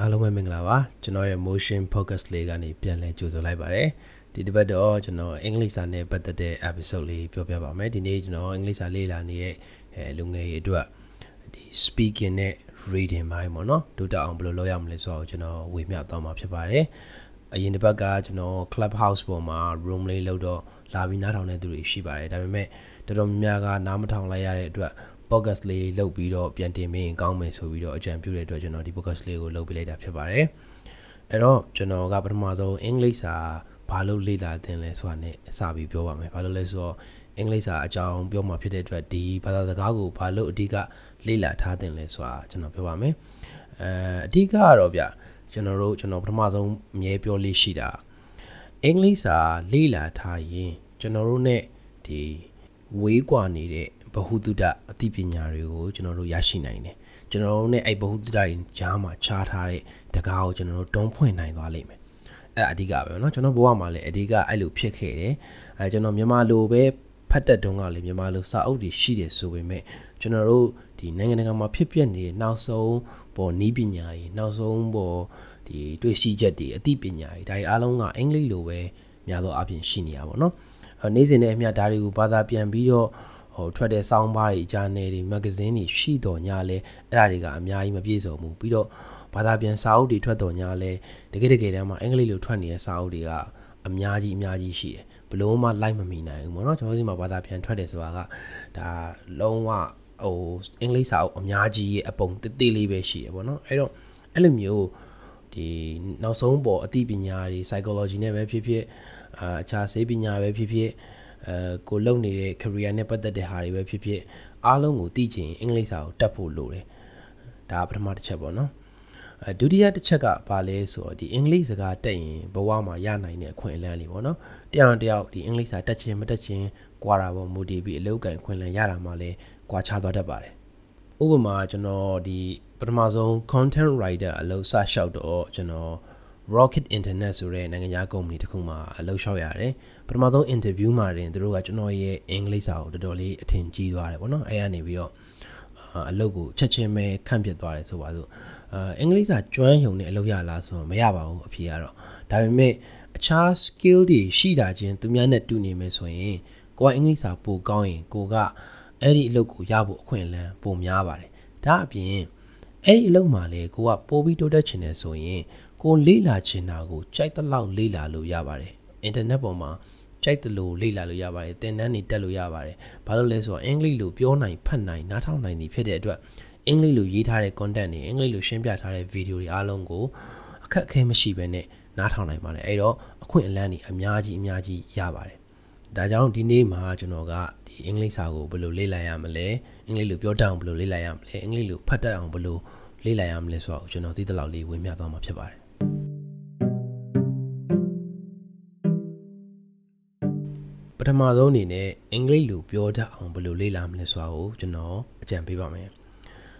အားလုံးပဲမင်္ဂလာပါကျွန်တော်ရဲ့ motion focus လေးကနေပြန်လည်ကြိုဆိုလိုက်ပါတယ်ဒီတစ်ပတ်တော့ကျွန်တော်အင်္ဂလိပ်စာနဲ့ပတ်သက်တဲ့ episode လေးပြောပြပါမယ်ဒီနေ့ကျွန်တော်အင်္ဂလိပ်စာလေ့လာနေတဲ့အဲလူငယ်တွေအတွက်ဒီ speaking နဲ့ reading ဘိုင်းပေါ့နော်ဒုတက်အောင်ဘယ်လိုလုပ်ရမလဲဆိုတော့ကျွန်တော်ဝေမျှသွားမှာဖြစ်ပါတယ်အရင်တစ်ပတ်ကကျွန်တော် clubhouse ပေါ်မှာ room လေးလောက်တော့လာပြီးနားထောင်တဲ့သူတွေရှိပါတယ်ဒါပေမဲ့တော်တော်များများကနားမထောင်လိုက်ရတဲ့အတွက် podcast လေးလုပ်ပြီးတော့ပြန်တင်မင်းကောင်းမယ်ဆိုပြီးတော့အကြံပြုတဲ့အတွက်ကျွန်တော်ဒီ podcast လေးကိုလုပ်ပေးလိုက်တာဖြစ်ပါတယ်အဲ့တော့ကျွန်တော်ကပထမဆုံးအင်္ဂလိပ်စာဘာလို့လေ့လာသင်လဲဆိုတာနဲ့အစပြီးပြောပါမယ်ဘာလို့လဲဆိုတော့အင်္ဂလိပ်စာအကြောင်းပြောမှာဖြစ်တဲ့အတွက်ဒီဘာသာစကားကိုဘာလို့အဓိကလေ့လာထားသင်လဲဆိုတာကျွန်တော်ပြောပါမယ်အဲအဓိကကတော့ဗျကျွန်တော်တို့ကျွန်တော်ပထမဆုံးအမြဲပြောလေးရှိတာအင်္ဂလိပ်စာလေ့လာထားရင်ကျွန်တော်တို့ ਨੇ ဒီဝေးကွာနေတဲ့ဗ ဟုသုတအသိပညာတွေကိုကျွန်တော်တို့ရရှိနိုင်တယ်ကျွန်တော်တို့ ਨੇ အဲ့ဗဟုသုတတွေကြားမှာခြားထားတဲ့တကားကိုကျွန်တော်တို့တုံးဖွင့်နိုင်သွားလိမ့်မယ်အဲ့ဒါအဓိကပဲเนาะကျွန်တော်ဘဝမှာလည်းအဓိကအဲ့လိုဖြစ်ခဲ့တယ်အဲကျွန်တော်မြန်မာလိုပဲဖတ်တဲ့တုန်းကလည်းမြန်မာလိုစာအုပ်တွေရှိတယ်ဆိုပေမဲ့ကျွန်တော်တို့ဒီနိုင်ငံတကာမှာဖြစ်ပျက်နေတဲ့နောက်ဆုံးပေါ်နီးပညာတွေနောက်ဆုံးပေါ်ဒီတွေ့ရှိချက်တွေအသိပညာတွေဒါတွေအားလုံးကအင်္ဂလိပ်လိုပဲများသောအားဖြင့်ရှိနေရပါတော့။နေ့စဉ်နဲ့အမျှဒါတွေကိုဘာသာပြန်ပြီးတော့ ဟိုထွက်တဲ့စောင်းပါးတွေဂျာနယ်တွေမဂဇင်းတွေရှိတော်ညာလဲအဲ့ဒါတွေကအများကြီးမပြည့်စုံဘူးပြီးတော့ဘာသာပြန်စာအုပ်တွေထွက်တော်ညာလဲတကယ်တကယ်တမ်းမှာအင်္ဂလိပ်လိုထွက်နေတဲ့စာအုပ်တွေကအများကြီးအများကြီးရှိတယ်ဘလို့မှလိုက်မမီနိုင်ဘူးပေါ့နော်ကျွန်တော်စီမှာဘာသာပြန်ထွက်တယ်ဆိုတာကဒါလုံးဝဟိုအင်္ဂလိပ်စာအုပ်အများကြီးရဲ့အပုံတိတိလေးပဲရှိတယ်ပေါ့နော်အဲ့တော့အဲ့လိုမျိုးဒီနောက်ဆုံးပေါ်အသိပညာတွေ psychology နဲ့ပဲဖြစ်ဖြစ်အာအခြားဆေးပညာပဲဖြစ်ဖြစ် အဲကိုလုပ်နေတဲ့ career နဲ့ပတ်သက်တဲ့ဟာတွေပဲဖြစ်ဖြစ်အားလုံးကိုသိချင်အင်္ဂလိပ်စာကိုတတ်ဖို့လိုတယ်ဒါပထမတစ်ချက်ပေါ့နော်အဲဒုတိယတစ်ချက်ကဘာလဲဆိုတော့ဒီအင်္ဂလိပ်စကားတက်ရင်ဘဝမှာရနိုင်တဲ့အခွင့်အလမ်းလေးပေါ့နော်တယောက်တယောက်ဒီအင်္ဂလိပ်စာတက်ခြင်းမတက်ခြင်းကွာတာပေါ့မူတည်ပြီးအလုပ်ကံခွင့်လန်းရတာမှလည်းကွာခြားသွားတတ်ပါတယ်ဥပမာကျွန်တော်ဒီပထမဆုံး content writer အလုပ်စလျှောက်တော့ကျွန်တော် Rocket Internet ဆိုတဲ့နိုင်ငံခြားကုမ္ပဏီတစ်ခုမှာအလုပ်လျှောက်ရတယ်ပထမဆုံး interview မှာတင်သူတို့ကကျွန်တော်ရဲ့အင်္ဂလိပ်စာကိုတော်တော်လေးအထင်ကြီးသွားတယ်ပေါ့နော်အဲကနေပြီးတော့အလုပ်ကိုချက်ချင်းပဲခန့်ပြစ်သွားတယ်ဆိုပါစို့အာအင်္ဂလိပ်စာကျွမ်းရုံနဲ့အလုပ်ရလားဆိုတော့မရပါဘူးအဖြေကတော့ဒါပေမဲ့အခြား skill တွေရှိတာချင်းသူများနဲ့တူနေမယ်ဆိုရင်ကိုကအင်္ဂလိပ်စာပိုကောင်းရင်ကိုကအဲ့ဒီအလုပ်ကိုရဖို့အခွင့်အလမ်းပိုများပါတယ်ဒါအပြင်အဲ့ဒီအလုပ်မှာလေကိုကပိုပြီးတိုးတက်ချင်တယ်ဆိုရင် ကိုလေ့လာချင်တာကိုကြိုက်တဲ့လောက်လေ့လာလို့ရပါတယ်အင်တာနက်ပေါ်မှာကြိုက်တယ်လို့လေ့လာလို့ရပါတယ်သင်တန်းတွေတက်လို့ရပါတယ်ဘာလို့လဲဆိုတော့အင်္ဂလိပ်လိုပြောနိုင်ဖတ်နိုင်နားထောင်နိုင်သည်ဖြစ်တဲ့အတွက်အင်္ဂလိပ်လိုရေးထားတဲ့ content တွေအင်္ဂလိပ်လိုရှင်းပြထားတဲ့ video တွေအားလုံးကိုအခက်အခဲမရှိဘဲနဲ့နားထောင်နိုင်ပါတယ်အဲ့တော့အခွင့်အလမ်းတွေအများကြီးအများကြီးရပါတယ်ဒါကြောင့်ဒီနေ့မှာကျွန်တော်ကဒီအင်္ဂလိပ်စာကိုဘယ်လိုလေ့လာရမလဲအင်္ဂလိပ်လိုပြောတတ်အောင်ဘယ်လိုလေ့လာရမလဲအင်္ဂလိပ်လိုဖတ်တတ်အောင်ဘယ်လိုလေ့လာရမလဲဆိုတော့ကျွန်တော်သိတဲ့လောက်လေးဝေမျှသွားမှာဖြစ်ပါတယ် ထမဆုံးအနေနဲ့အင်္ဂလိပ်လိုပြောတတ်အောင်ဘယ်လိုလေ့လာမလဲဆိုတာကိုကျွန်တော်အကြံပေးပါမယ်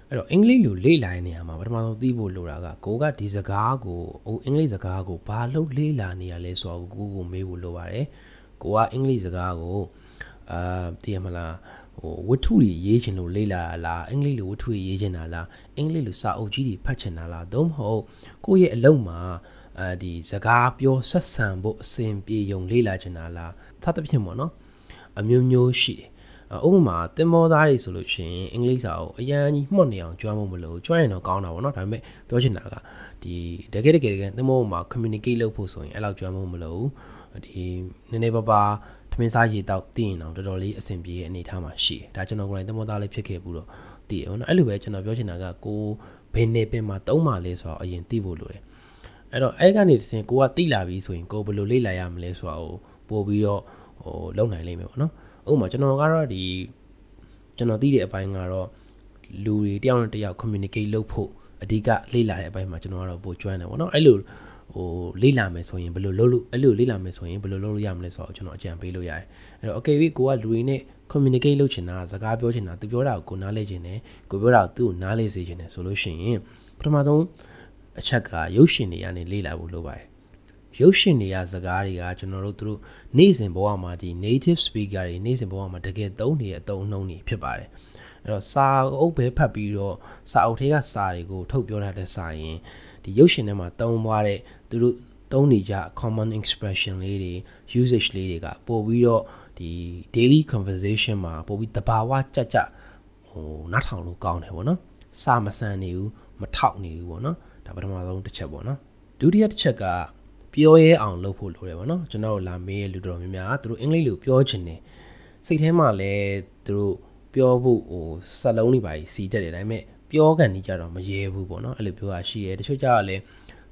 အဲ့တော့အင်္ဂလိပ်လိုလေ့လာတဲ့နေရာမှာပထမဆုံးသိဖို့လိုတာကကိုကဒီစကားကိုဟိုအင်္ဂလိပ်စကားကိုဘာလို့လေ့လာနေရလဲဆိုတော့ကိုကိုမေးဖို့လိုပါတယ်ကိုကအင်္ဂလိပ်စကားကိုအာသိရမလားဟိုဝတ္ထုတွေရေးချင်လို့လေ့လာလားအင်္ဂလိပ်လိုဝတ္ထုတွေရေးချင်တာလားအင်္ဂလိပ်လိုစာအုပ်ကြီးတွေဖတ်ချင်တာလားသို့မဟုတ်ကိုယ့်ရဲ့အလုပ်မှာ အဲဒီစကားပြောဆက်ဆံဖို့အစဉ်ပြေယုံလေ့လာချင်တာလားစသဖြင့်ပေါ့နော်အမျိုးမျိုးရှိတယ်ဥပမာတင်မောသားတွေဆိုလို့ရှိရင်အင်္ဂလိပ်စာကိုအရန်ကြီးမှတ်နေအောင်ကြွမ်းဖို့မလို့ကြွမ်းရင်တော့ကောင်းတာပေါ့နော်ဒါပေမဲ့ပြောချင်တာကဒီတကယ်တကယ်တကယ်တင်မောမှာ communicate လုပ်ဖို့ဆိုရင်အဲ့လောက်ကြွမ်းဖို့မလို့ဒီနည်းနည်းပါးပါထမင်းစားရေတောက်တည်ရင်တော့တော်တော်လေးအဆင်ပြေတဲ့အနေအထားမှာရှိတယ်ဒါကျွန်တော်ကိုယ်တိုင်တင်မောသားလေးဖြစ်ခဲ့ဘူးတော့တည်ရနော်အဲ့လိုပဲကျွန်တော်ပြောချင်တာကကိုဘယ်နေပင်မှာတုံးပါလဲဆိုတော့အရင်သိဖို့လိုတယ် အဲ့တော့အဲ့ကနေတစ်ဆင့်ကိုကတိလာပြီဆိုရင်ကိုဘယ်လိုလေ့လာရမလဲဆိုတာကိုပို့ပြီးတော့ဟိုလုံနိုင်လိမ့်မယ်ပေါ့နော်ဥပမာကျွန်တော်ကတော့ဒီကျွန်တော်သိတဲ့အပိုင်းကတော့လူတွေတယောက်နဲ့တယောက် communicate လုပ်ဖို့အဓိကလေ့လာတဲ့အပိုင်းမှာကျွန်တော်ကတော့ပိုကျွမ်းတယ်ပေါ့နော်အဲ့လိုဟိုလေ့လာမယ်ဆိုရင်ဘယ်လိုလုပ်လို့အဲ့လိုလေ့လာမယ်ဆိုရင်ဘယ်လိုလုပ်လို့ရမလဲဆိုတော့ကျွန်တော်အကြံပေးလို့ရတယ်အဲ့တော့ okay ကိုကလူတွေနဲ့ communicate လုပ်ချင်တာစကားပြောချင်တာသူပြောတာကိုနားလဲချင်တယ်ကိုပြောတာကိုသူ့ကိုနားလဲစေချင်တယ်ဆိုလို့ရှိရင်ပထမဆုံး အချက်ကရုပ်ရှင်တွေကနေလေ့လာဖို့လိုပါတယ်ရုပ်ရှင်တွေကစကားတွေကကျွန်တော်တို့သူတို့နေ့စဉ်ဘဝမှာဒီ native speaker တွေနေ့စဉ်ဘဝမှာတကယ်သုံးနေတဲ့အသုံးအနှုန်းတွေဖြစ်ပါတယ်အဲ့တော့စာအုပ်ပဲဖတ်ပြီးတော့စာအုပ်ထဲကစာတွေကိုထုတ်ပြောထားတဲ့စာရင်ဒီရုပ်ရှင်ထဲမှာတုံးသွားတဲ့သူတို့သုံးနေကြ common expression လေးတွေ usage လေးတွေကပို့ပြီးတော့ဒီ daily conversation မှာပို့ပြီးတဘာဝကြကြဟိုနားထောင်လို့ကောင်းတယ်ပေါ့နော်စာမဆန်နေဘူးမထောက်နေဘူးပေါ့နော် ဒါပထမဆုံးတစ်ချက်ပေါ့နော်ဒုတိယတစ်ချက်ကပြောရဲအောင်လုပ်ဖို့လိုတယ်ပေါ့နော်ကျွန်တော်လာမေးရလူတော်များများသူတို့အင်္ဂလိပ်လိုပြောချင်တယ်စိတ်ထဲမှာလည်းသူတို့ပြောဖို့ဟိုစက်လုံးတွေပါစီတက်တယ်ဒါပေမဲ့ပြောကန်နေကြတော့မရဲဘူးပေါ့နော်အဲ့လိုပြောတာရှိရဲတချို့ကြတော့လည်း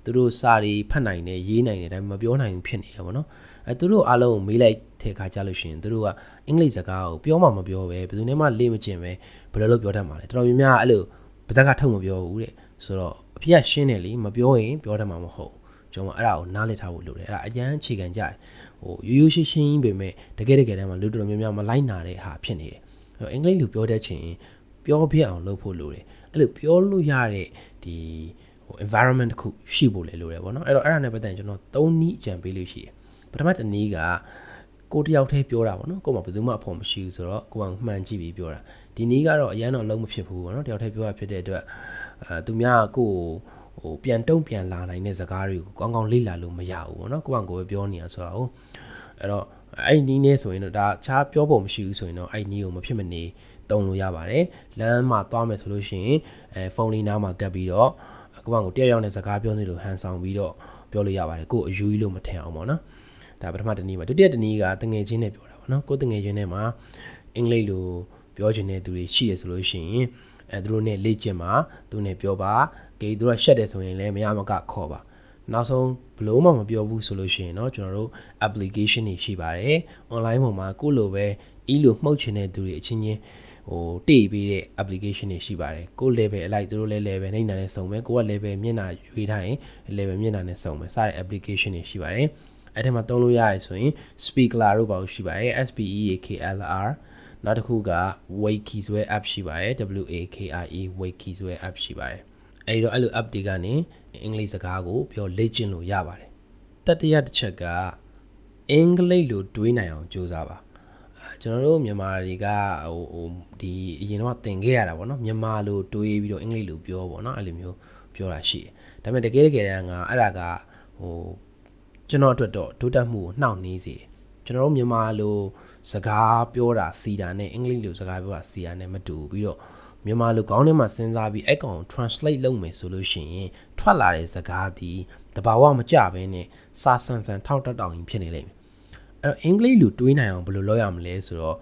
သူတို့စာတွေဖတ်နိုင်တယ်ရေးနိုင်တယ်ဒါပေမဲ့မပြောနိုင်ဘူးဖြစ်နေရပါတော့အဲသူတို့အားလုံးကိုမေးလိုက်တဲ့အခါကျလို့ရှိရင်သူတို့ကအင်္ဂလိပ်စကားကိုပြောမှမပြောပဲဘယ်သူနဲ့မှလေ့မကျင်ပဲဘယ်လိုလုပ်ပြောတတ်မှာလဲတော်တော်များများအဲ့လိုပါဇက်ကထုတ်မပြောဘူးတဲ့ဆိုတော့ အဖေကရှင်းတယ်လीမပြောရင်ပြောတတ်မှာမဟုတ်ကျွန်တော်အဲ့ဒါကိုနားလည်ထားဖို့လိုတယ်အဲ့ဒါအကျန်းအခြေခံကြတယ်ဟိုရိုးရိုးရှင်းရှင်းပဲမဲ့တကယ်တကယ်တမ်းမှာလူတော်များများမလိုက်နာတဲ့ဟာဖြစ်နေတယ်အဲ့တော့အင်္ဂလိပ်လိုပြောတတ်ချင်ပြောပြအောင်လုပ်ဖို့လိုတယ်အဲ့လိုပြောလို့ရတဲ့ဒီဟို environment တစ်ခုရှိဖို့လေလိုတယ်ဗောနော်အဲ့တော့အဲ့ဒါနဲ့ပတ်သက်ရင်ကျွန်တော်၃နည်းအကြံပေးလို့ရှိတယ်ပထမတစ်နည်းကကိုတယောက်တည်းပြောတာဗောနော်ကိုမှဘယ်သူမှအဖို့မရှိဘူးဆိုတော့ကိုကမှန်ကြည့်ပြီးပြောတာဒီနည်းကတော့အရန်တော့လုံးမဖြစ်ဘူးဗောနော်တယောက်တည်းပြောတာဖြစ်တဲ့အတွက် အဲသူများကိုဟိုပြန်တုံ့ပြန်လာနိုင်တဲ့စကားတွေကိုကောင်းကောင်းလေ့လာလို့မရဘူးဗောနော်ကိုကကိုပဲပြောနေတာဆိုတော့အဲ့တော့အဲ့ဒီနည်းနဲ့ဆိုရင်တော့ဒါခြားပြောဖို့မရှိဘူးဆိုရင်တော့အဲ့ဒီနည်းကိုမဖြစ်မနေတုံလို့ရပါတယ်လမ်းမှာသွားမယ်ဆိုလို့ရှိရင်အဲဖုန်းလေးနားမှာကပ်ပြီးတော့ကိုယ့်ဘာကိုတယောက်ယောက်နဲ့စကားပြောနေလို့ဟန်ဆောင်ပြီးတော့ပြောလို့ရပါတယ်ကိုယ်အယူကြီးလို့မထင်အောင်ပေါ့နော်ဒါပထမတနည်းပါဒုတိယတနည်းကတငယ်ချင်းနဲ့ပြောတာပေါ့နော်ကိုယ်တငယ်ချင်းနဲ့မှာအင်္ဂလိပ်လိုပြောချင်တဲ့သူတွေရှိရဆိုလို့ရှိရင် အဲသူတို့နဲ့လေ့ကျင့်ပါသူနဲ့ပြောပါကေသူတို့ရှက်တယ်ဆိုရင်လည်းမရမကခေါ်ပါနောက်ဆုံးဘလို့မှမပြောဘူးဆိုလို့ရှိရင်เนาะကျွန်တော်တို့ application တွေရှိပါတယ် online ပေါ်မှာကိုလိုပဲ e လိုမှုတ်ချင်တဲ့သူတွေအချင်းချင်းဟိုတေ့ပေးတဲ့ application တွေရှိပါတယ်ကို level အလိုက်သူတို့လည်း level နှိမ့်နာနဲ့စုံမယ်ကိုက level မျက်နှာရွေးထားရင် level မျက်နှာနဲ့စုံမယ်စတဲ့ application တွေရှိပါတယ်အဲ့ထဲမှာသုံးလို့ရရဆိုရင် speaker တို့ပါလို့ရှိပါတယ် S P E A K L R နောက်တစ်ခုက Wiki ဆိုတဲ့ app ရှိပါတယ် W A K I E Wiki ဆိုတဲ့ app ရှိပါတယ်အဲ့တော့အဲ့လို app တွေကနေအင်္ဂလိပ်စကားကိုပြောလေ့ကျင့်လို့ရပါတယ်တတိယတစ်ချက်ကအင်္ဂလိပ်လိုတွေးနိုင်အောင်ကြိုးစားပါကျွန်တော်တို့မြန်မာတွေကဟိုဟိုဒီအရင်တော့သင်ခဲ့ရတာပေါ့နော်မြန်မာလိုတွေးပြီးတော့အင်္ဂလိပ်လိုပြောပေါ့နော်အဲ့လိုမျိုးပြောတာရှိတယ်ဒါပေမဲ့တကယ်တကယ်တမ်းကအဲ့ဒါကဟိုကျွန်တော်အတွက်တော့တိုးတက်မှုကိုနှောင့်နှေးစေတယ်ကျွန်တော်တို့မြန်မာလို စကားပြောတာစီတာနဲ့အင်္ဂလိပ်လိုစကားပြောတာစီတာနဲ့မတူပြီးတော့မြန်မာလိုကောင်းထဲမှာစဉ်းစားပြီးအဲ့ကောင် translate လုပ်မယ်ဆိုလို့ရှိရင်ထွက်လာတဲ့စကားဒီတဘာဝမကြဘဲနဲ့စာဆန်ဆန်ထောက်တက်တောင်ရင်ဖြစ်နေလိမ့်မယ်အဲ့တော့အင်္ဂလိပ်လိုတွေးနိုင်အောင်ဘယ်လိုလုပ်ရမလဲဆိုတော့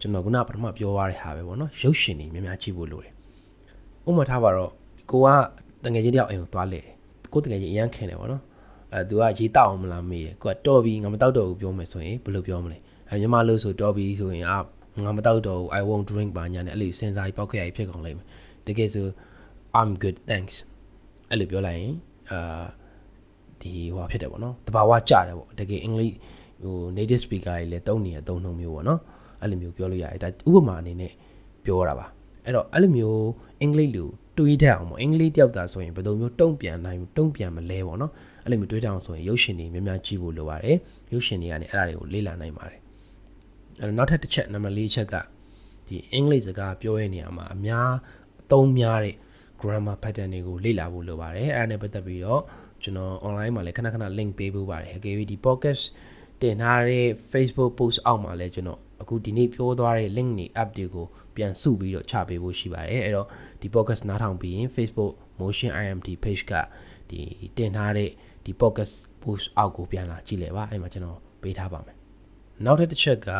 ကျွန်တော်ခုနပထမပြောရတဲ့ဟာပဲပေါ့နော်ရုပ်ရှင်တွေများများကြည့်ဖို့လိုတယ်ဥပမာထားပါတော့ကိုကတငယ်ချင်းတယောက်အိမ်ကိုသွားလေတယ်ကိုတငယ်ချင်းအရန်ခင်တယ်ပေါ့နော်အဲသူကရေတောက်အောင်မလားမေးတယ်ကိုကတော်ပြီငါမတောက်တော့ဘူးပြောမယ်ဆိုရင်ဘယ်လိုပြောမလဲအဲ ညီမလို့ဆိုတော်ပြီဆိုရင်အာငါမတောက်တော့ဘူး I won't drink ပါညာနဲ့အဲ့လိုစဉ်းစားပြီးပောက်ခဲ့ရဖြစ်ကုန်လိမ့်မယ်တကယ်ဆို I'm good thanks အဲ့လိုပြောလိုက်ရင်အာဒီဟိုဖြစ်တယ်ပေါ့နော်တဘာဝကြတယ်ပေါ့တကယ်အင်္ဂလိပ်ဟို native speaker တွေလည်းတုံးနေရတုံးနှုံမျိုးပေါ့နော်အဲ့လိုမျိုးပြောလို့ရတယ်ဒါဥပမာအနေနဲ့ပြောတာပါအဲ့တော့အဲ့လိုမျိုးအင်္ဂလိပ်လိုတွေးတတ်အောင်ပေါ့အင်္ဂလိပ်တယောက်သာဆိုရင်ဘယ်လိုမျိုးတုံ့ပြန်နိုင်တုံ့ပြန်မလဲပေါ့နော်အဲ့လိုမျိုးတွေးတတ်အောင်ဆိုရင်ရုပ်ရှင်တွေများများကြည့်ဖို့လိုပါတယ်ရုပ်ရှင်တွေကနေအဲ့ဒါတွေကိုလေ့လာနိုင်ပါတယ် အဲ့တော့နောက်ထပ်တစ်ချက်နံပါတ်၄ချက်ကဒီအင်္ဂလိပ်စကားပြောရတဲ့နေရာမှာအများအသုံးများတဲ့ grammar pattern တွေကိုလေ့လာဖို့လိုပါတယ်အဲ့ဒါနဲ့ပတ်သက်ပြီးတော့ကျွန်တော် online မှာလည်းခဏခဏ link ပေးဖို့ပါတယ်အကယ်၍ဒီ podcast တင်ထားတဲ့ Facebook post အောက်မှာလည်းကျွန်တော်အခုဒီနေ့ပြောသွားတဲ့ link တွေ app တွေကိုပြန်စုပြီးတော့ချပေးဖို့ရှိပါတယ်အဲ့တော့ဒီ podcast နားထောင်ပြီးရင် Facebook Motion IMT page ကဒီတင်ထားတဲ့ဒီ podcast post အောက်ကိုပြန်လာကြည့်လဲပါအဲ့မှာကျွန်တော်ပေးထားပါမယ်နောက်တစ်ချက်က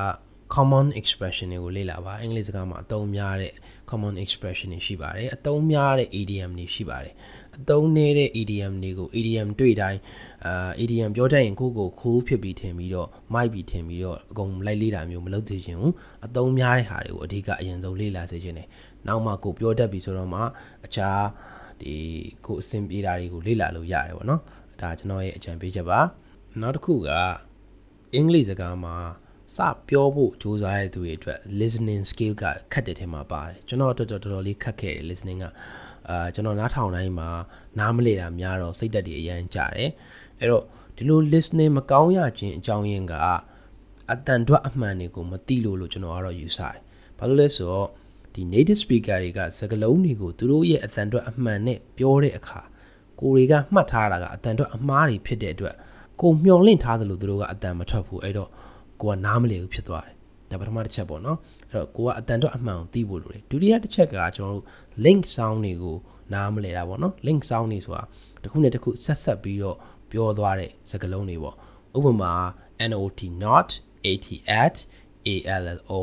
common expression တွေကိုလေ့လာပါအင်္ဂလိပ်စကားမှာအသုံးများတဲ့ common expression တွေရှိပါတယ်အသုံးများတဲ့ idiom တွေရှိပါတယ်အသုံးနေတဲ့ idiom တွေကို idiom တွေ့တိုင်းအာ idiom ပြောတတ်ရင်ကိုယ့်ကို cool ဖြစ်ပြီးထင်ပြီးတော့မိုက်ပြီးထင်ပြီးတော့အကုန်လိုက်လေ့လာမျိုးမလုပ်သေးချင်ဘူးအသုံးများတဲ့ဟာတွေကိုအဓိကအရင်ဆုံးလေ့လာစေချင်တယ်နောက်မှကိုပြောတတ်ပြီဆိုတော့မှအခြားဒီကိုအဆင်ပြေတာတွေကိုလေ့လာလို့ရတယ်ပေါ့နော်ဒါကျွန်တော်ရဲ့အကြံပေးချက်ပါနောက်တစ်ခုကအင်္ဂလိပ်စကားမှာ စပြောဖို့ကြိုးစားရတဲ့သူတွေအတွက် listening skill ကခက်တဲ့ထဲမှာပါတယ်ကျွန်တော်တော်တော်တော်တော်လေးခက်ခဲ့တယ် listening ကအာကျွန်တော်နားထောင်တိုင်းမှာနားမလည်တာများတော့စိတ်သက်တွေအရန်ကြတယ်အဲ့တော့ဒီလို listening မကောင်းရခြင်းအကြောင်းရင်းကအတန်တွက်အမှန်တွေကိုမသိလို့လို့ကျွန်တော်ကတော့ယူဆတယ်ဘာလို့လဲဆိုတော့ဒီဒီ native speaker တွေကစကားလုံးတွေကိုသူတို့ရဲ့အသံအတွက်အမှန်နဲ့ပြောတဲ့အခါကိုတွေကမှတ်ထားတာကအတန်တော့အမားတွေဖြစ်တဲ့အတွက်ကိုမျောလင့်ထားသလိုသူတို့ကအတန်မထွက်ဘူးအဲ့တော့ ကိုကနားမလည်ဘူးဖြစ်သွားတယ်ဒါပထမတစ်ချက်ပေါ့နော်အဲ့တော့ကိုကအတန်တော့အမှန်ကိုသိဖို့လိုတယ်ဒုတိယတစ်ချက်ကကျွန်တော်တို့ link sound တွေကိုနားမလည်တာပေါ့နော် link sound တွေဆိုတာတစ်ခုနဲ့တစ်ခုဆက်ဆက်ပြီးတော့ပြောသွားတဲ့စကားလုံးတွေပေါ့ဥပမာ not not at at allo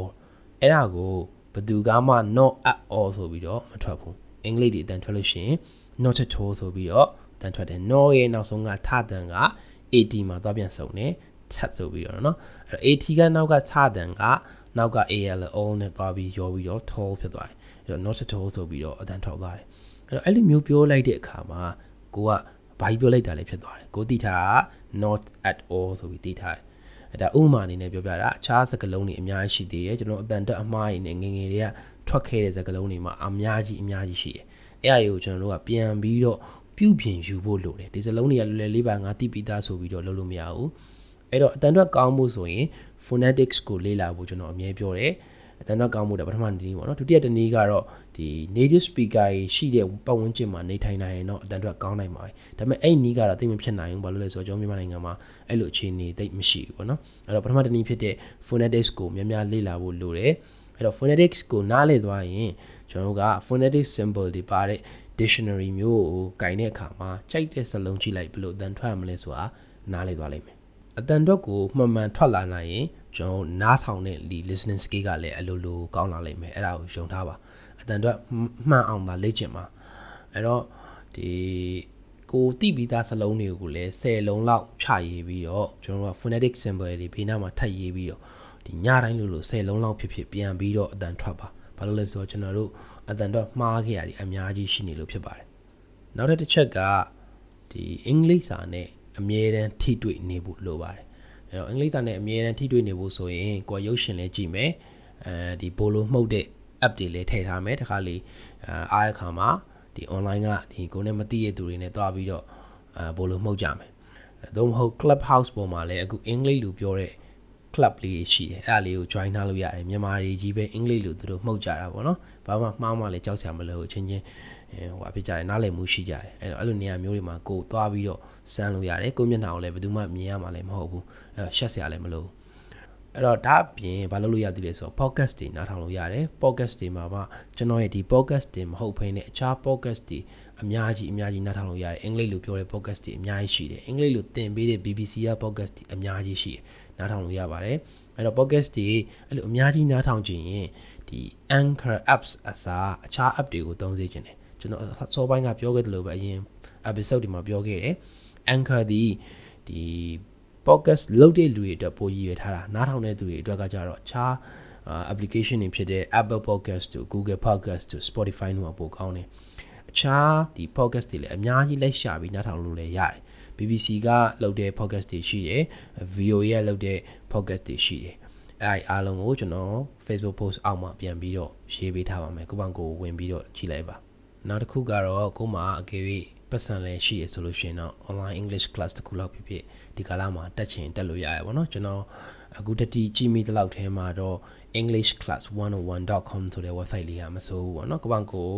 အဲ့ဒါကိုဘယ်သူကမှ not at all ဆိုပြီးတော့မထွက်ဘူးအင်္ဂလိပ်တွေအတန်ထွက်လို့ရှိရင် not at all ဆိုပြီးတော့တန်ထွက်တယ် no ရဲ့နောက်ဆုံးကထတန်က at မှာသွားပြန်စုံတယ် chat ဆိုပြီးတော့เนาะအဲ့တော့ at ကနောက်ကထတန်ကနောက်က al all နဲ့သွားပြီးရောပြီးတော့ tall ဖြစ်သွားတယ်အဲ့တော့ not at all ဆိုပြီးတော့အတန်ထွက်သွားတယ်အဲ့တော့အဲ့လိုမျိုးပြောလိုက်တဲ့အခါမှာကိုကဘာကြီးပြောလိုက်တာလဲဖြစ်သွားတယ်ကိုတိထားက not at all ဆိုပြီးတိထားတယ်အဲ့ဒါဥပမာအနေနဲ့ပြောပြတာအခြားစကားလုံးတွေအများကြီးရှိသေးတယ်ကျွန်တော်အတန်တက်အမှားရည်နဲ့ငငယ်တွေကထွက်ခဲ့တဲ့စကားလုံးတွေမှာအများကြီးအများကြီးရှိတယ်အဲ့အရာကိုကျွန်တော်တို့ကပြန်ပြီးတော့ပြုပြင်ယူဖို့လိုတယ်ဒီစလုံးတွေကလွယ်လွယ်လေးပါငါတိပိသားဆိုပြီးတော့လုပ်လို့မရဘူး အဲ့တော့အတန်အတွက်ကောင်းမှုဆိုရင် phonetics ကိုလေ့လာဖို့ကျွန်တော်အမြဲပြောတယ်အတန်တော့ကောင်းမှုတဲ့ပထမနည်းပေါ့နော်ဒုတိယတနည်းကတော့ဒီ native speaker ရှိတဲ့ပတ်ဝန်းကျင်မှာနေထိုင်နိုင်ရင်တော့အတန်တော့ကောင်းနိုင်ပါပဲဒါပေမဲ့အဲ့နည်းကတော့သိမဖြစ်နိုင်ဘူးဘာလို့လဲဆိုတော့ကျွန်တော်မြန်မာနိုင်ငံမှာအဲ့လိုအခြေအနေသိမရှိဘူးပေါ့နော်အဲ့တော့ပထမတနည်းဖြစ်တဲ့ phonetics ကိုများများလေ့လာဖို့လိုတယ်အဲ့တော့ phonetics ကိုနားလည်သွားရင်ကျွန်တော်တို့က phonetic symbol တွေပါတဲ့ dictionary မျိုးကိုကင်တဲ့အခါမှာကြိုက်တဲ့စလုံးကြည့်လိုက်ဘယ်လိုအတန်ထွက်မလဲဆိုတာနားလည်သွားလိမ့်မယ် အတန်တော့ကိုမှန်မှန်ထွက်လာနိုင်ရင်ကျွန်တော်နားထောင်တဲ့ဒီ listening skill ကလည်းအလိုလိုကောင်းလာလိမ့်မယ်အဲ့ဒါကိုယုံထားပါအတန်တော့မှန်အောင်သာလေ့ကျင့်ပါအဲ့တော့ဒီကိုတိပြီးသားစလုံးတွေကိုလည်း10လုံးလောက်ချရေးပြီးတော့ကျွန်တော်တို့က phonetic symbol တွေဘေးနားမှာထပ်ရေးပြီးတော့ဒီညတိုင်းလို့လို့10လုံးလောက်ဖြစ်ဖြစ်ပြန်ပြီးတော့အတန်ထွက်ပါဘာလို့လဲဆိုတော့ကျွန်တော်တို့အတန်တော့မှားခဲ့ရတယ်အများကြီးရှိနေလို့ဖြစ်ပါတယ်နောက်တစ်ချက်ကဒီအင်္ဂလိပ်စာနဲ့ အမြဲတမ်းထိတွေ့နေဖို့လိုပါတယ်အဲ့တော့အင်္ဂလိပ်စာနဲ့အမြဲတမ်းထိတွေ့နေဖို့ဆိုရင်ကိုယ်ရုပ်ရှင်လေးကြည့်မယ်အဲဒီဘိုလိုမှုတ်တဲ့ app တွေလည်းထည့်ထားမယ်တခါလေအားရခါမှာဒီ online ကဒီကိုယ်နဲ့မသိရတဲ့သူတွေနဲ့တွားပြီးတော့အဲဘိုလိုမှုတ်ကြမယ်သို့မဟုတ် clubhouse ပေါ်မှာလည်းအခုအင်္ဂလိပ်လူပြောတဲ့ club လေးရှိတယ်အဲ့ဒါလေးကို join ထားလို့ရတယ်မြန်မာတွေကြီးပဲအင်္ဂလိပ်လိုသူတို့မှုတ်ကြတာပေါ့နော်ဘာမှမှားမှလည်းကြောက်စရာမလိုချင်းချင်း ဟိုအဖြစ်ကြတယ်နားလည်မှုရှိကြတယ်အဲ့တော့အဲ့လိုနေရာမျိုးတွေမှာကိုသွားပြီးတော့စမ်းလို့ရတယ်ကိုမျက်နှာကိုလည်းဘယ်သူမှမြင်ရမှာလည်းမဟုတ်ဘူးအဲ့ရှက်စရာလည်းမလိုဘူးအဲ့တော့ဒါအပြင်ဘာလုပ်လို့ရသေးလဲဆိုတော့ podcast တွေနားထောင်လို့ရတယ် podcast တွေမှာမှကျွန်တော်ရဲ့ဒီ podcast တွေမဟုတ်ဘဲနဲ့အခြား podcast တွေအများကြီးအများကြီးနားထောင်လို့ရတယ်အင်္ဂလိပ်လိုပြောတဲ့ podcast တွေအများကြီးရှိတယ်အင်္ဂလိပ်လိုသင်ပေးတဲ့ BBC က podcast တွေအများကြီးရှိတယ်နားထောင်လို့ရပါတယ်အဲ့တော့ podcast တွေအဲ့လိုအများကြီးနားထောင်ကြရင်ဒီ Anchor apps အစားအခြား app တွေကိုသုံးစေချင်တယ် ကျွန်တော်စောပိုင်းကပြောခဲ့သလိုပဲအရင် episode ဒီမှာပြောခဲ့တယ် Anchor ဒီဒီ podcast လုပ်တဲ့လူတွေအတွက်ပိုရည်ရွယ်ထားတာနားထောင်တဲ့သူတွေအတွက်ကကြတော့အခြား application တွေဖြစ်တဲ့ Apple Podcast တို့ Google Podcast တို့ Spotify တို့ကပိုကောင်းတယ်အခြားဒီ podcast တွေလည်းအများကြီးလိုက်ရှာပြီးနားထောင်လို့လည်းရတယ် BBC ကလုပ်တဲ့ podcast တွေရှိတယ် VOA ကလုပ်တဲ့ podcast တွေရှိတယ်အဲ့အားလုံးကိုကျွန်တော် Facebook post အောက်မှာပြန်ပြီးတော့ရေးပေးထားပါမယ်ကိုပောင်ကိုဝင်ပြီးတော့ကြည့်လိုက်ပါ နောက်တစ်ခုကတော့ကိုမှအကယ်၍ပတ်စံလည်းရှိရဆိုလို့ရှိရင်တော့ online english class တစ်ခုလောက်ဖြစ်ဖြစ်ဒီကာလမှာတက်ချင်တက်လို့ရရပါတော့ကျွန်တော်အခုတတိကြည့်မိတဲ့လောက်ထဲမှာတော့ englishclass101.com ဆိုတဲ့ website လေးကမစိုးဘူးပေါ့နော်ကပောင်ကို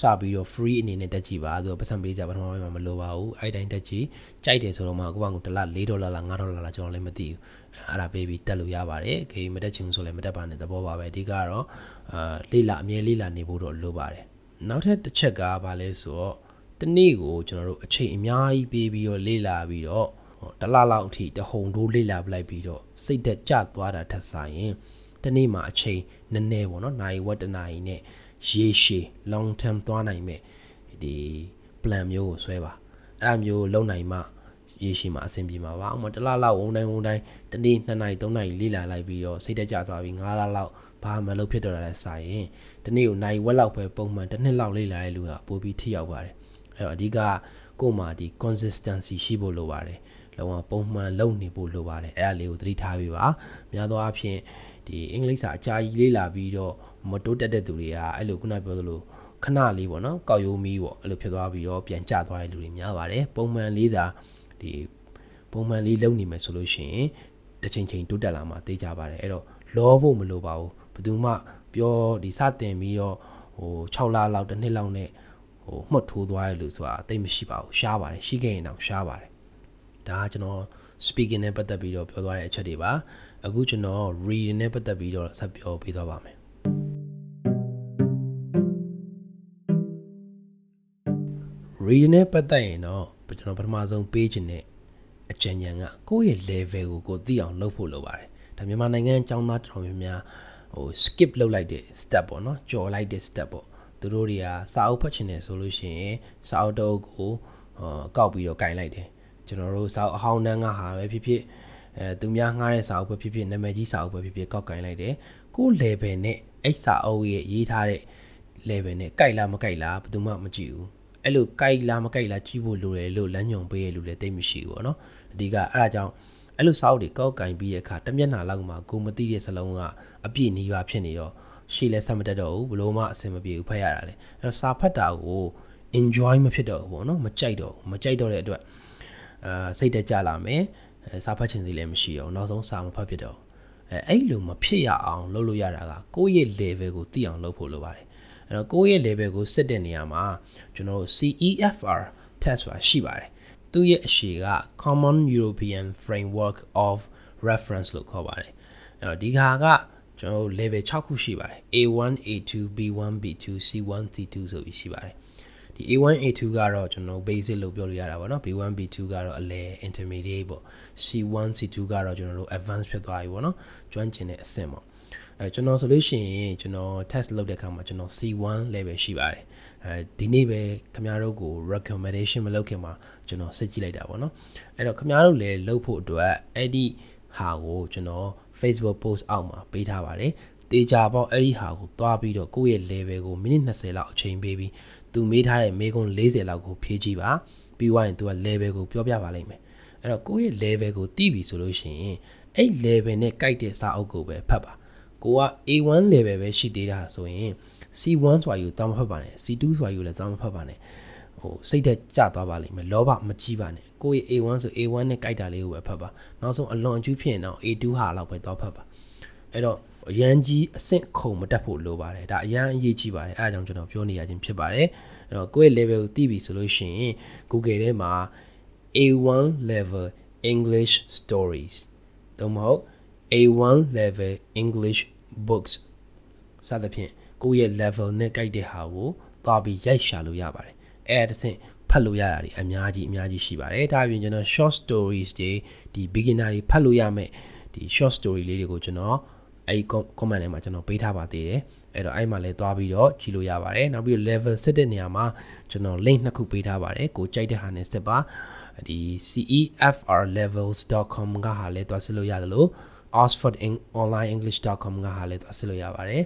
စပြီးတော့ free အနေနဲ့တက်ကြည့်ပါဆိုတော့ပတ်စံပေးကြပထမပိုင်းမှာမလိုပါဘူးအဲ့တိုင်းတက်ကြည့်ကြိုက်တယ်ဆိုတော့မှကပောင်ကိုတစ်လ4ဒေါ်လာလား5ဒေါ်လာလားကျွန်တော်လည်းမသိဘူးအဲ့ဒါပေးပြီးတက်လို့ရပါတယ်ခေမတက်ချင်ဆိုလည်းမတက်ပါနဲ့သဘောပါပဲအဓိကတော့အာလေးလာအမြဲလေးလာနေဖို့တော့လိုပါတယ် နောက်ထပ်တစ်ချက်ကဘာလဲဆိုတော့တနေ့ကိုကျွန်တော်တို့အချိန်အများကြီးပေးပြီးတော့လေ့လာပြီးတော့တလလောက်အထိတဟုန်တိုးလေ့လာပလိုက်ပြီးတော့စိတ်သက်ကြသွားတာထက်ဆိုင်ရင်တနေ့မှာအချိန်နည်းနည်းပေါ့နော်နိုင်ဝက်တနာရီနဲ့ရေရှည် long term သွားနိုင်မဲ့ဒီ plan မျိုးကိုဆွဲပါအဲ့ဒါမျိုးလုံနိုင်မှရေရှည်မှာအဆင်ပြေမှာပါအမတလားလောက်ဝုန်းတိုင်းဝုန်းတိုင်းတနေ့2နိုင်3နိုင်လေ့လာလိုက်ပြီးတော့စိတ်တက်ကြသွားပြီး9လလောက် ဘာမှမလုပ်ဖြစ်တော့တာလဲစာရင်တနေ့ကိုနိုင်ဝက်လောက်ပဲပုံမှန်တစ်နှစ်လောက်လေ့လာရတဲ့လူကပိုပြီးထိရောက်ပါတယ်အဲ့တော့အဓိကကို့မှာဒီ consistency ရှိဖို့လိုပါတယ်လုံးဝပုံမှန်လုပ်နေဖို့လိုပါတယ်အဲ့ဒါလေးကိုသတိထားပြီးပါများသောအားဖြင့်ဒီအင်္ဂလိပ်စာအကြာကြီးလေ့လာပြီးတော့မတိုးတက်တဲ့သူတွေကအဲ့လိုခုနပြောသလိုခဏလေးပေါ့နော်ကောက်ရိုးမီးပေါ့အဲ့လိုဖြစ်သွားပြီးတော့ပြန်ကျသွားတဲ့လူတွေများပါတယ်ပုံမှန်လေးသာဒီပုံမှန်လေးလုပ်နေမယ်ဆိုလို့ရှိရင်တစ်ချိန်ချိန်တိုးတက်လာမှသိကြပါတယ်အဲ့တော့လောဖို့မလိုပါဘူး ဘယ်သူမှပြောဒီစတင်ပြီးတော့ဟို6လလောက်တစ်နှစ်လောက်နဲ့ဟိုမှတ်ထိုးသွားရလို့ဆိုတာတိတ်မရှိပါဘူးရှားပါတယ်ရှိခဲ့ရင်တော့ရှားပါတယ်ဒါကကျွန်တော် speaking နဲ့ပတ်သက်ပြီးတော့ပြောသွားတဲ့အချက်တွေပါအခုကျွန်တော် reading နဲ့ပတ်သက်ပြီးတော့ဆက်ပြောပေးသွားပါမယ် reading နဲ့ပတ်သက်ရင်တော့ကျွန်တော်ပထမဆုံးပေးခြင်းနဲ့အကြံဉာဏ်ကကိုယ့်ရဲ့ level ကိုကိုသိအောင်လုပ်ဖို့လိုပါတယ်ဒါမြန်မာနိုင်ငံအကြောင်းသားတော်များများ ဟို skip လုပ်လိုက်တဲ့ step ပေါ့နော်ကြော်လိုက်တဲ့ step ပေါ့သူတို့တွေကစာအုပ်ဖတ်ချင်တယ်ဆိုလို့ရှိရင်စာအုပ်တုပ်ကိုကောက်ပြီးတော့ကင်လိုက်တယ်ကျွန်တော်တို့စာအုပ်အဟောင်းနှန်းကဟာပဲဖြစ်ဖြစ်အဲသူများငှားတဲ့စာအုပ်ပဲဖြစ်ဖြစ်နာမည်ကြီးစာအုပ်ပဲဖြစ်ဖြစ်ကောက်ကင်လိုက်တယ်ကို level နဲ့အဲ့စာအုပ်ရဲ့ရေးထားတဲ့ level နဲ့ကြိုက်လားမကြိုက်လားဘယ်သူမှမကြည့်ဘူးအဲ့လိုကြိုက်လားမကြိုက်လားကြည့်ဖို့လိုတယ်လို့လမ်းညွှန်ပေးရလို့လည်းသိမရှိဘူးပေါ့နော်အဓိကအဲ့ဒါကြောင့် အဲ့လိုစာအုပ်တွေကောက်ကင်ပြီးတဲ့အခါတမျက်နှာလောက်မှာကိုမသိတဲ့စလုံးကအပြည့်နီးပါဖြစ်နေတော့ရှေ့လဲဆက်မတက်တော့ဘူးဘလို့မှအဆင်မပြေဘူးဖတ်ရတာလေအဲ့တော့စာဖတ်တာကို enjoy မဖြစ်တော့ဘူးပေါ့နော်မကြိုက်တော့မကြိုက်တော့တဲ့အတွက်အာစိတ်တက်ကြလာမယ်စာဖတ်ခြင်းစီလည်းမရှိတော့နောက်ဆုံးစာမဖတ်ဖြစ်တော့အဲအဲ့လိုမဖြစ်ရအောင်လုပ်လို့ရတာကကိုယ့်ရဲ့ level ကိုသိအောင်လုပ်ဖို့လိုပါတယ်အဲ့တော့ကိုယ့်ရဲ့ level ကိုစစ်တဲ့နေရာမှာကျွန်တော်တို့ CEFR test ဆိုတာရှိပါတယ် သူ့ရဲ့အရှိက Common European Framework of Reference လို့ခေါ်ပါတယ်အဲ့တော့ဒီခါကကျွန်တော်တို့ level 6ခုရှိပါတယ် A1 A2 B1 B2 C1 C2 ဆိုပြီးရှိပါတယ်ဒီ A1 A2 ကတော့ကျွန်တော် basic လို့ပြောလို့ရတာပေါ့နော် B1 B2 ကတော့အလယ် intermediate ပေါ့ C1 C2 ကတော့ကျွန်တော်တို့ advanced ဖြစ်သွားပြီပေါ့နော်ကျွမ်းကျင်တဲ့အဆင့်ပေါ့အဲကျွန်တော်ဆိုလို့ရှိရင်ကျွန်တော် test လုပ်တဲ့အခါမှာကျွန်တော် C1 level ရှိပါတယ် အဲဒီနေ့ပဲခင်ဗျားတို့ကို recommendation မလုပ်ခင်မှာကျွန်တော်စစ်ကြည့်လိုက်တာပေါ့နော်အဲ့တော့ခင်ဗျားတို့လည်းလုပ်ဖို့အတွက်အဲ့ဒီဟာကိုကျွန်တော် Facebook post အောက်မှာပေးထားပါတယ်တေချာပေါ့အဲ့ဒီဟာကိုသွားပြီးတော့ကိုယ့်ရဲ့ level ကိုမိနစ်20လောက်အချိန်ပေးပြီးသူမေးထားတဲ့မေးခွန်း40လောက်ကိုဖြည့်ကြည့်ပါပြီးွားရင်သူက level ကိုပြောပြပါလိမ့်မယ်အဲ့တော့ကိုယ့်ရဲ့ level ကိုသိပြီဆိုလို့ရှိရင်အဲ့ level နဲ့ကိုက်တဲ့စာအုပ်ကိုပဲဖတ်ပါကိုက A1 level ပဲရှိသေးတာဆိုရင် C1 ဆိုတာယူတောင်းမဖတ်ပါနဲ့ C2 ဆိုတာယူလည်းတောင်းမဖတ်ပါနဲ့ဟိုစိတ်သက်ကြသွားပါလိမ့်မယ်လောဘမကြီးပါနဲ့ကိုယ့်ရဲ့ A1 ဆို A1 နဲ့ကြိုက်တာလေးကိုပဲဖတ်ပါနောက်ဆုံးအလွန်အကျူးဖြစ်ရင်တော့ A2 ဟာလောက်ပဲသွားဖတ်ပါအဲ့တော့အရန်ကြီးအဆင့်ခုံမတက်ဖို့လိုပါတယ်ဒါအရန်အရေးကြီးပါတယ်အဲအကြောင်းကျွန်တော်ပြောနေရခြင်းဖြစ်ပါတယ်အဲ့တော့ကိုယ့်ရဲ့ level ကိုသိပြီဆိုလို့ရှိရင် Google ထဲမှာ A1 level English stories သို့မဟုတ် A1 level English books စသဖြင့် ကိုယ့်ရဲ့ level နဲ့ကြိုက်တဲ့ဟာကိုသွားပြီးရိုက်ရှာလို့ရပါတယ်အဲအတစ်ဖတ်လို့ရတာတွေအများကြီးအများကြီးရှိပါတယ်ဒါအပြင်ကျွန်တော် short stories တွေဒီ beginner တွေဖတ်လို့ရမယ်ဒီ short story လေးတွေကိုကျွန်တော်အဲ့ comment ထဲမှာကျွန်တော်ပေးထားပါသေးတယ်အဲ့တော့အဲ့မှာလည်းသွားပြီးတော့ကြည့်လို့ရပါတယ်နောက်ပြီးတော့ level စစ်တဲ့နေရာမှာကျွန်တော် link နှစ်ခုပေးထားပါတယ်ကိုကြိုက်တဲ့ဟာနဲ့စစ်ပါဒီ cefrlevels.com ကဟာလည်းသွားစစ်လို့ရတယ်လို့ oxfordonlineenglish.com ကဟာလည်းသွားစစ်လို့ရပါတယ်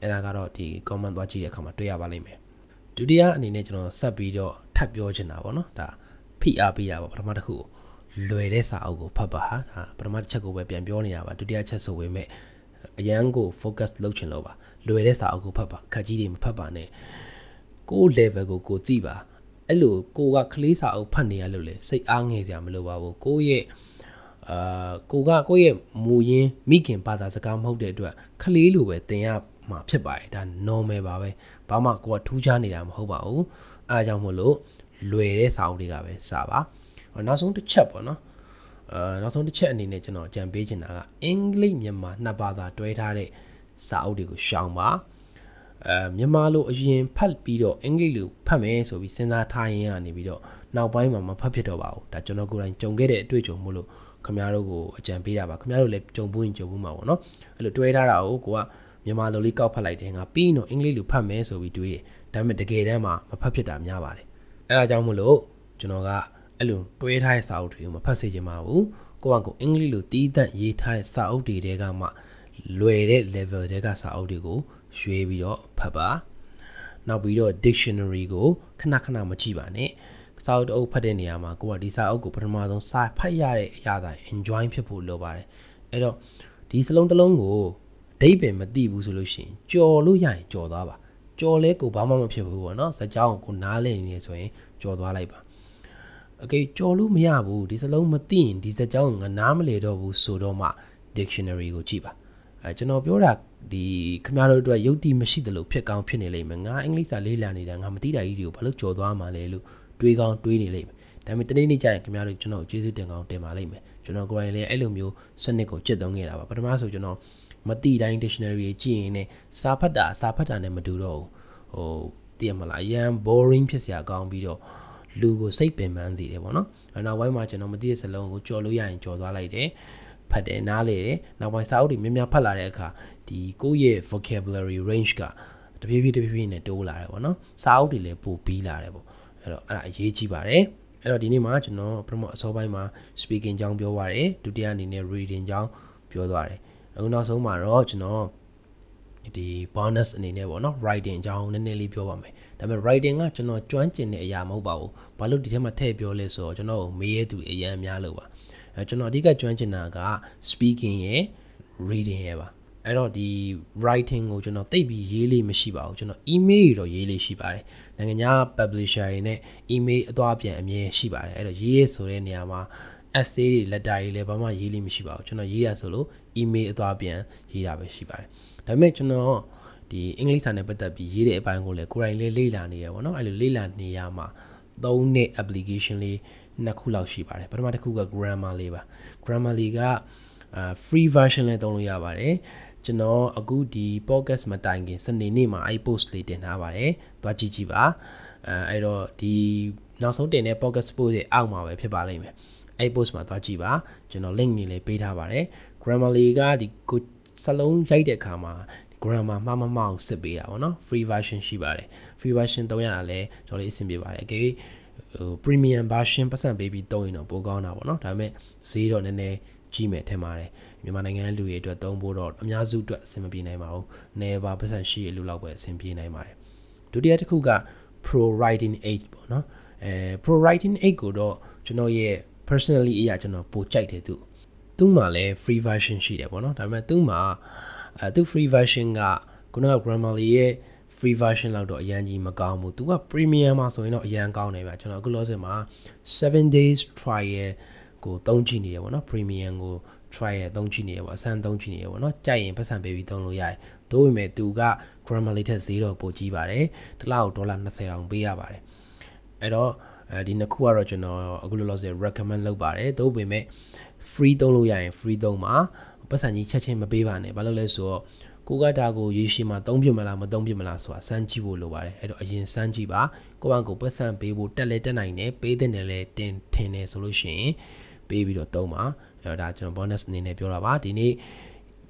အဲ့ဒါကတော့ဒီ comment သွားကြည့်တဲ့အခါမှာတွေ့ရပါလိမ့်မယ်ဒုတိယအနေနဲ့ကျွန်တော်ဆက်ပြီးတော့ထပ်ပြောချင်တာပေါ့နော်ဒါဖိအားပေးတာပေါ့ပထမတစ်ခုလွယ်တဲ့စာအုပ်ကိုဖတ်ပါဟာဒါပထမတစ်ချက်ကိုပဲပြန်ပြောနေတာပါဒုတိယချက်ဆိုပေမဲ့အရန်ကို focus လုပ်ချင်လို့ပါလွယ်တဲ့စာအုပ်ကိုဖတ်ပါခက်ကြီးတွေမဖတ်ပါနဲ့ကို level ကိုကိုသိပါအဲ့လိုကိုကကလေးစာအုပ်ဖတ်နေရလို့လေစိတ်အားငယ်စရာမလိုပါဘူးကိုရဲ့ အာကိုကကိုရဲ့မူရင်းမိခင်ဘာသာစကားမဟုတ်တဲ့အတွက်ကလေးလိုပဲသင်ရမှာဖြစ်ပါတယ်ဒါ normal ပါပဲဘာမှကိုကထူးခြားနေတာမဟုတ်ပါဘူးအားကြောင့်မို့လို့လွယ်တဲ့စာအုပ်တွေကပဲစာပါနောက်ဆုံးတစ်ချက်ပေါ့နော်အာနောက်ဆုံးတစ်ချက်အနေနဲ့ကျွန်တော်ကြံပေးချင်တာကအင်္ဂလိပ်မြန်မာနှစ်ဘာသာတွဲထားတဲ့စာအုပ်တွေကိုရှောင်ပါအဲမြန်မာလိုအရင်ဖတ်ပြီးတော့အင်္ဂလိပ်လိုဖတ်မယ်ဆိုပြီးစဉ်းစားထားရင်ကနေပြီးတော့နောက်ပိုင်းမှာမဖတ်ဖြစ်တော့ပါဘူးဒါကျွန်တော်ကိုယ်တိုင်ကြုံခဲ့တဲ့အတွေ့အကြုံမို့လို့ ခင်ဗျားတို့ကိုအကြံပေးတာပါခင်ဗျားတို့လည်းကြုံဘူးရင်ကြုံဘူးမှာပေါ့နော်အဲ့လိုတွဲထားတာကိုကိုကမြန်မာလိုလေးကောက်ဖတ်လိုက်တယ်ငါပြီးရင်တော့အင်္ဂလိပ်လိုဖတ်မယ်ဆိုပြီးတွေးတယ်ဒါပေမဲ့တကယ်တမ်းမှာမဖတ်ဖြစ်တာများပါတယ်အဲ့ဒါကြောင့်မို့လို့ကျွန်တော်ကအဲ့လိုတွဲထားတဲ့စာအုပ်တွေကိုမဖတ်စေချင်ပါဘူးကိုကကိုအင်္ဂလိပ်လိုတီးသန့်ရေးထားတဲ့စာအုပ်တွေတဲကမှလွယ်တဲ့ level တဲကစာအုပ်တွေကိုရွေးပြီးတော့ဖတ်ပါနောက်ပြီးတော့ dictionary ကိုခဏခဏမကြည့်ပါနဲ့ စာအုပ်တအုပ်ဖတ်တဲ့နေရာမှာကိုကဒီစာအုပ်ကိုပထမဆုံးစာဖတ်ရတဲ့အရာတိုင်း enjoy ဖြစ်ဖို့လိုပါတယ်အဲ့တော့ဒီစလုံးတစ်လုံးကိုအဓိပ္ပာယ်မသိဘူးဆိုလို့ရှိရင်ကြော်လို့ရရင်ကြော်သွားပါကြော်လဲကိုဘာမှမဖြစ်ဘူးပေါ့နော်စကြောင်းကိုနားလည်နေဆိုရင်ကြော်သွားလိုက်ပါအကေကြော်လို့မရဘူးဒီစလုံးမသိရင်ဒီစကြောင်းငါနားမလေတော့ဘူးဆိုတော့မှ dictionary ကိုကြည့်ပါအဲကျွန်တော်ပြောတာဒီခင်ဗျားတို့အတွက်ယုတ်တိမရှိသလိုဖြစ်ကောင်းဖြစ်နေလိမ့်မယ်ငါအင်္ဂလိပ်စာလေးလာနေတာငါမသိတာကြီးတွေကိုဘာလို့ကြော်သွားမှာလဲလို့ တွေးကောင်းတွေးနေလိမ့်မယ်ဒါပေမဲ့တနေ့နေ့ကျရင်ခင်ဗျားတို့ကျွန်တော်ကျေးဇူးတင်ကောင်းတင်ပါလိမ့်မယ်ကျွန်တော်ကိုယ်တိုင်လည်းအဲ့လိုမျိုးစနစ်ကိုကျင့်သုံးခဲ့တာပါပထမဆိုကျွန်တော်မတိတိုင်း dictionary ကြည့်ရင်ねစာဖတ်တာစာဖတ်တာနဲ့မတူတော့ဘူးဟိုတည်ရမလားအရန် boring ဖြစ်စရာကောင်းပြီးတော့လူကိုစိတ်ပင်ပန်းစေတယ်ပေါ့နော်။နောက်ပိုင်းမှာကျွန်တော်မသိတဲ့စလုံးကိုကြော်လို့ရရင်ကြော်သွားလိုက်တယ်။ဖတ်တယ်နားလေတယ်။နောက်ပိုင်းစာအုပ်တွေများများဖတ်လာတဲ့အခါဒီကိုယ့်ရဲ့ vocabulary range ကတဖြည်းဖြည်းတဖြည်းဖြည်းနဲ့တိုးလာတယ်ပေါ့နော်။စာအုပ်တွေလည်းပိုပြီးလာတယ်ပေါ့။ အဲ့တော့အဲ့ဒါအရေးကြီးပါတယ်။အဲ့တော့ဒီနေ့မှာကျွန်တော်ပထမအစောပိုင်းမှာ speaking ကြောင်းပြောသွားတယ်ဒုတိယအနေနဲ့ reading ကြောင်းပြောသွားတယ်အခုနောက်ဆုံးမှာတော့ကျွန်တော်ဒီ bonus အနေနဲ့ပေါ့နော် writing အကြောင်းနည်းနည်းလေးပြောပါမယ်ဒါပေမဲ့ writing ကကျွန်တော်ကျွမ်းကျင်တဲ့အရာမဟုတ်ပါဘူးဘာလို့ဒီထဲမှာထည့်ပြောလဲဆိုတော့ကျွန်တော်မေးရသူအရင်များလို့ပါအဲကျွန်တော်အဓိကကျွမ်းကျင်တာက speaking ရယ် reading ရယ်ပါ အဲ့တော့ဒီ writing ကိုကျွန်တော်သိပြီးရေးလေးမရှိပါဘူးကျွန်တော် email တော့ရေးလေးရှိပါတယ်နိုင်ငံခြား publisher တွေနဲ့ email အသွားပြန်အမြဲရှိပါတယ်အဲ့တော့ရေးရဆိုတဲ့နေရာမှာ essay တွေ letter တွေလည်းဘာမှရေးလို့မရှိပါဘူးကျွန်တော်ရေးရဆိုလို့ email အသွားပြန်ရေးတာပဲရှိပါတယ်ဒါပေမဲ့ကျွန်တော်ဒီအင်္ဂလိပ်စာနဲ့ပတ်သက်ပြီးရေးတဲ့အပိုင်းကိုလည်းကိုယ်တိုင်လေးလေ့လာနေရပါတော့အဲ့လိုလေ့လာနေရမှာသုံးနှစ် application လေးနှစ်ခုလောက်ရှိပါတယ်ပထမတစ်ခုက grammar လေးပါ grammar လေးကအာ free version လည်းသုံးလို့ရပါတယ် ကျွန်တော်အခုဒီ podcast မတိုင်ခင်စနေနေ့မှာအဲ့ post လေးတင်ထားပါတယ်သွားကြည့်ကြည့်ပါအဲအဲ့တော့ဒီနောက်ဆုံးတင်တဲ့ podcast post ရဲ့အောက်မှာပဲဖြစ်ပါလိမ့်မယ်အဲ့ post မှာသွားကြည့်ပါကျွန်တော် link နေလေးပေးထားပါတယ် Grammarly ကဒီကိုစလုံးရိုက်တဲ့အခါမှာ grammar မှားမမောက်စစ်ပေးတာပေါ့နော် free version ရှိပါတယ် free version သုံးရတာလည်းကျွန်တော်လေးအဆင်ပြေပါတယ်အကယ်ဟို premium version ပတ်စံပေးပြီးသုံးရင်တော့ပိုကောင်းတာပေါ့နော်ဒါပေမဲ့ဈေးတော့နည်းနည်းကြီးမယ်ထင်ပါတယ် မြန်မာနိုင်ငံလူတွေအတွက်သုံးဖို့တော့အများစုအတွက်အဆင်မပြေနိုင်ပါဘူး။နေပါပတ်စံရှိရလို့လောက်ပဲအဆင်ပြေနိုင်ပါတယ်။ဒုတိယတစ်ခုက pro writing 8ပေါ့နော်။အဲ pro writing 8ကိုတော့ကျွန်တော်ရဲ့ personally အရာကျွန်တော်ပိုကြိုက်တယ်သူသူ့မှာလည်း free version ရှိတယ်ပေါ့နော်ဒါပေမဲ့သူ့မှာအဲသူ free version ကခုနက grammarly ရဲ့ free version လောက်တော့အရန်ကြီးမကောင်းဘူးသူက premium မှာဆိုရင်တော့အရန်ကောင်းတယ်ဗျကျွန်တော်အခုလောဆယ်မှာ7 days trial ကိုသုံးကြည့်နေရပေါ့နော် premium ကို trial သုံးကြည့်နေရပေါ့အဆန်းသုံးကြည့်နေရပေါ့နော်ကြိုက်ရင်ပတ်စံပေးပြီးသုံးလို့ရတယ်သို့ပေမဲ့သူက grammarly ထက်ဈေးတော့ပိုကြီးပါတယ်တစ်လောက်ဒေါ်လာ20တောင်ပေးရပါတယ်အဲ့တော့အဲဒီနှစ်ခုကတော့ကျွန်တော်အခုလောလောဆယ် recommend လုပ်ပါတယ်သို့ပေမဲ့ free သုံးလို့ရရင် free သုံးပါပတ်စံကြီးချက်ချင်းမပေးပါနဲ့ဘာလို့လဲဆိုတော့ကိုကဒါကိုရေရှည်မှာသုံးပြမလားမသုံးပြမလားဆိုတာစမ်းကြည့်ဖို့လိုပါတယ်အဲ့တော့အရင်စမ်းကြည့်ပါကိုကကိုပတ်စံပေးဖို့တက်လဲတက်နိုင်တယ်ပေးတဲ့နယ်လဲတင်ထင်တယ်ဆိုလို့ရှိရင်ပေးပြီးတော့သုံးပါ အဲ့တော့ဒါကျွန်တော် bonus အနေနဲ့ပြောတာပါဒီနေ့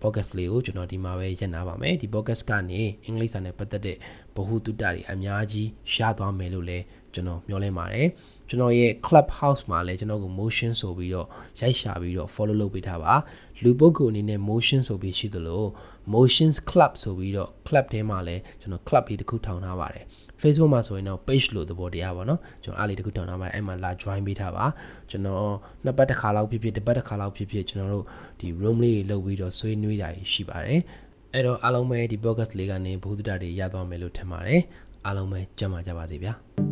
podcast လေးကိုကျွန်တော်ဒီမှာပဲရပ်နာပါမယ်ဒီ podcast ကနေအင်္ဂလိပ်စာနဲ့ပတ်သက်တဲ့ဗဟုသုတတွေအများကြီးရသွားမယ်လို့လည်း ကျွန်တော်မျှော်လင့်ပါတယ်ကျွန်တော်ရဲ့ clubhouse မှာလည်းကျွန်တော်ကို motion ဆိုပြီးတော့ရိုက်ရှာပြီးတော့ follow လုပ်ပေးထားပါလူပုဂ္ဂိုလ်အနေနဲ့ motion ဆိုပြီးရှိသလို motions club ဆိုပြီးတော့ club ထဲမှာလည်းကျွန်တော် club လေးတစ်ခုထောင်ထားပါတယ် Facebook မှာဆိုရင်တော့ page လို့သဘောတရားပါเนาะကျွန်တော်အားလေးတစ်ခုထောင်ထားပါတယ်အဲ့မှာလာ join ပေးထားပါကျွန်တော်နှစ်ပတ်တစ်ခါလောက်ဖြစ်ဖြစ်တစ်ပတ်တစ်ခါလောက်ဖြစ်ဖြစ်ကျွန်တော်တို့ဒီ room လေးလုပ်ပြီးတော့ဆွေးနွေးတာရှိပါတယ်အဲ့တော့အားလုံးပဲဒီ podcast လေးကနေဘုဒ္ဓတာတွေရသွားမယ်လို့ထင်ပါတယ်အားလုံးပဲကြံ့ပါကြပါစေဗျာ